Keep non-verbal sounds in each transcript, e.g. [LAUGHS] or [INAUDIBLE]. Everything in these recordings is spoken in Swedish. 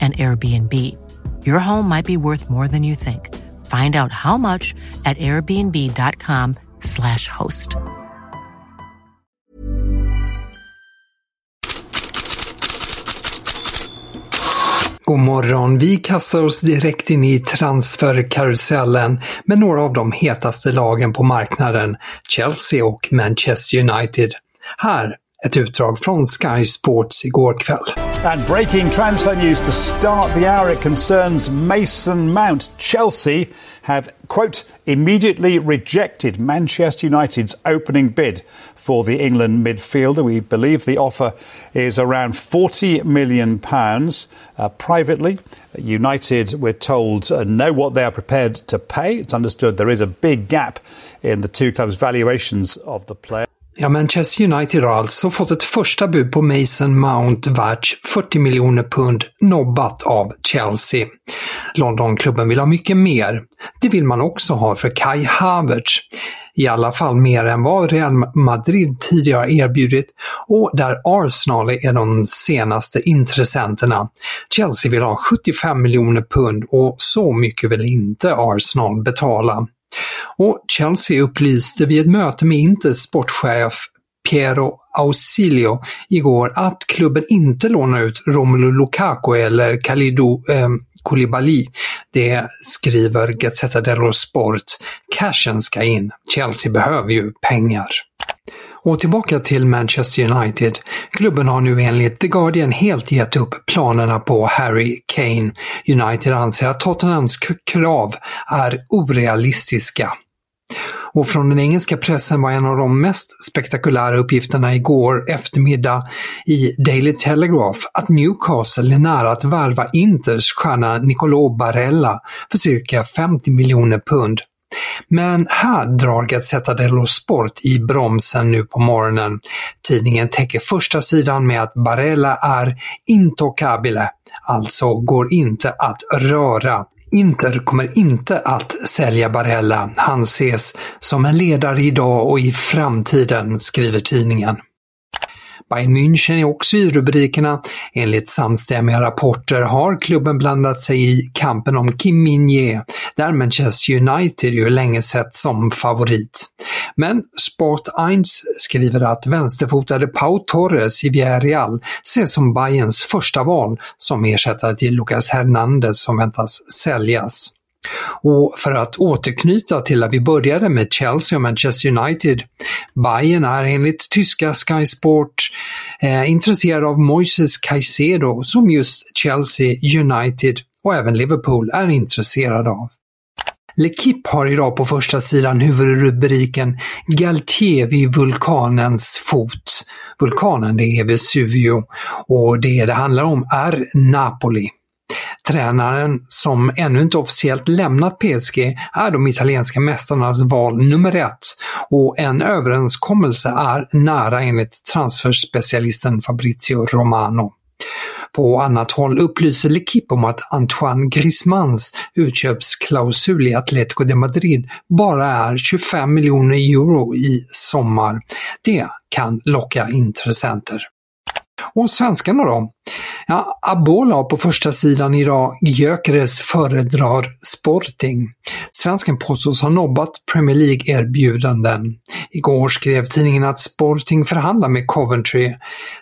and Airbnb. Your home might be worth more than you think. Find out how much at airbnb.com slash host. God morgon! Vi kastar oss direkt in i transferkarusellen med några av de hetaste lagen på marknaden, Chelsea och Manchester United. Här ett utdrag från Sky Sports igår kväll. And breaking transfer news to start the hour. It concerns Mason Mount. Chelsea have, quote, immediately rejected Manchester United's opening bid for the England midfielder. We believe the offer is around 40 million pounds. Uh, privately, United, we're told, uh, know what they are prepared to pay. It's understood there is a big gap in the two clubs' valuations of the player. Ja, Manchester United har alltså fått ett första bud på Mason Mount värt 40 miljoner pund nobbat av Chelsea. Londonklubben vill ha mycket mer. Det vill man också ha för Kai Havertz. I alla fall mer än vad Real Madrid tidigare har erbjudit och där Arsenal är de senaste intressenterna. Chelsea vill ha 75 miljoner pund och så mycket vill inte Arsenal betala. Och Chelsea upplyste vid ett möte med Inters sportchef Piero Ausilio igår att klubben inte lånar ut Romelu Lukaku eller Kalidou eh, Koulibaly. Det skriver Gazzetta dello Sport. Cashen ska in. Chelsea behöver ju pengar. Och tillbaka till Manchester United. Klubben har nu enligt The Guardian helt gett upp planerna på Harry Kane. United anser att Tottenhams krav är orealistiska. Och från den engelska pressen var en av de mest spektakulära uppgifterna igår eftermiddag i Daily Telegraph att Newcastle är nära att värva Inters stjärna Nicolò Barella för cirka 50 miljoner pund. Men här drar Gazzetta dello Sport i bromsen nu på morgonen. Tidningen täcker första sidan med att Barella är intocabile, alltså går inte att röra. Inter kommer inte att sälja Barella. Han ses som en ledare idag och i framtiden, skriver tidningen. Bayern München är också i rubrikerna. Enligt samstämmiga rapporter har klubben blandat sig i kampen om Kim Min-Jae, där Manchester United ju länge sett som favorit. Men Sport 1 skriver att vänsterfotade Pau Torres i Villarreal ses som Bayerns första val som ersättare till Lucas Hernandez som väntas säljas. Och för att återknyta till där vi började med Chelsea och Manchester United. Bayern är enligt tyska Sky Sport eh, intresserad av Moises Caicedo som just Chelsea, United och även Liverpool är intresserade av. L'Equipe har idag på första sidan huvudrubriken “Galtier vid vulkanens fot”. Vulkanen det är Vesuvio och det det handlar om är Napoli. Tränaren som ännu inte officiellt lämnat PSG är de italienska mästarnas val nummer ett och en överenskommelse är nära enligt transferspecialisten Fabrizio Romano. På annat håll upplyser L'Equipe om att Antoine Griezmanns utköpsklausul i Atletico de Madrid bara är 25 miljoner euro i sommar. Det kan locka intressenter. Och svenskarna då? Ja, Abola på första sidan idag, Gyökeres föredrar Sporting. Svensken påstås ha nobbat Premier League-erbjudanden. Igår skrev tidningen att Sporting förhandlar med Coventry.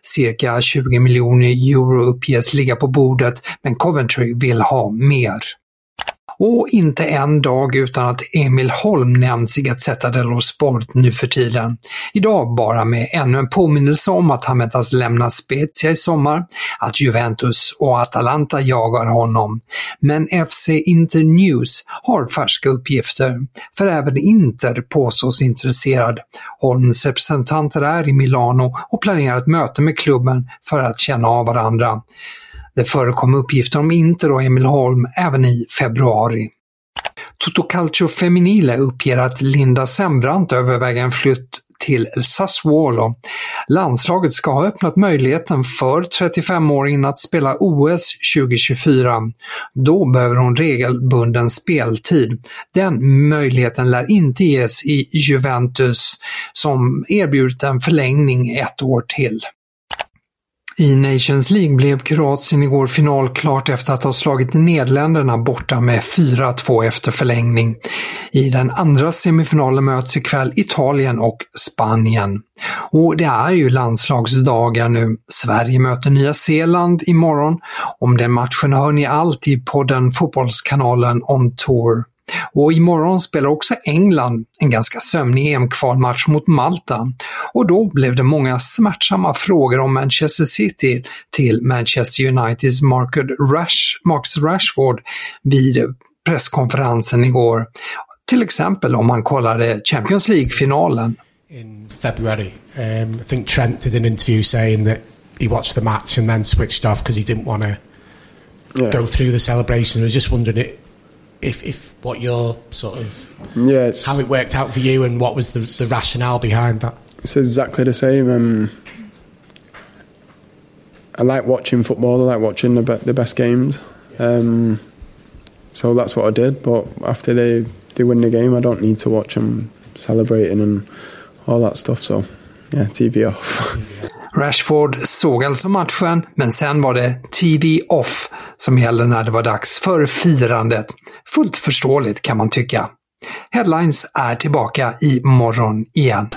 Cirka 20 miljoner euro uppges ligga på bordet, men Coventry vill ha mer. Och inte en dag utan att Emil Holm nämns i Gazzetta dello Sport nu för tiden. Idag bara med ännu en påminnelse om att han väntas lämna Spezia i sommar, att Juventus och Atalanta jagar honom. Men FC Inter News har färska uppgifter, för även Inter påstås intresserad. Holms representanter är i Milano och planerar ett möte med klubben för att känna av varandra. Det förekom uppgifter om Inter och Emil Holm även i februari. Totocalcio Feminile uppger att Linda Sembrant överväger en flytt till Sassuolo. Landslaget ska ha öppnat möjligheten för 35-åringen att spela OS 2024. Då behöver hon regelbunden speltid. Den möjligheten lär inte ges i Juventus som erbjudit en förlängning ett år till. I Nations League blev Kroatien igår finalklart efter att ha slagit Nederländerna borta med 4-2 efter förlängning. I den andra semifinalen möts ikväll Italien och Spanien. Och det är ju landslagsdagar nu. Sverige möter Nya Zeeland imorgon. Om den matchen hör ni allt i podden Fotbollskanalen On Tour. Och imorgon spelar också England en ganska sömnig EM-kvalmatch mot Malta. Och då blev det många smärtsamma frågor om Manchester City till Manchester Uniteds Rash, Marcus Rashford vid presskonferensen igår. Till exempel om man kollade Champions League-finalen. In February, um, I think Trent did an interview saying that he watched the match and then switched off because he didn't want to yeah. go through the celebration. I was just wondering if, if what your sort of yeah, how it worked out for you and what was the, the rationale behind that. It's exactly the same. Um, I like watching football. I like watching the, be- the best games. Um, so that's what I did. But after they they win the game, I don't need to watch them celebrating and all that stuff. So yeah, TV off. [LAUGHS] Rashford såg alltså matchen, men sen var det TV off som gällde när det var dags för firandet. Fullt förståeligt kan man tycka. Headlines är tillbaka i morgon igen.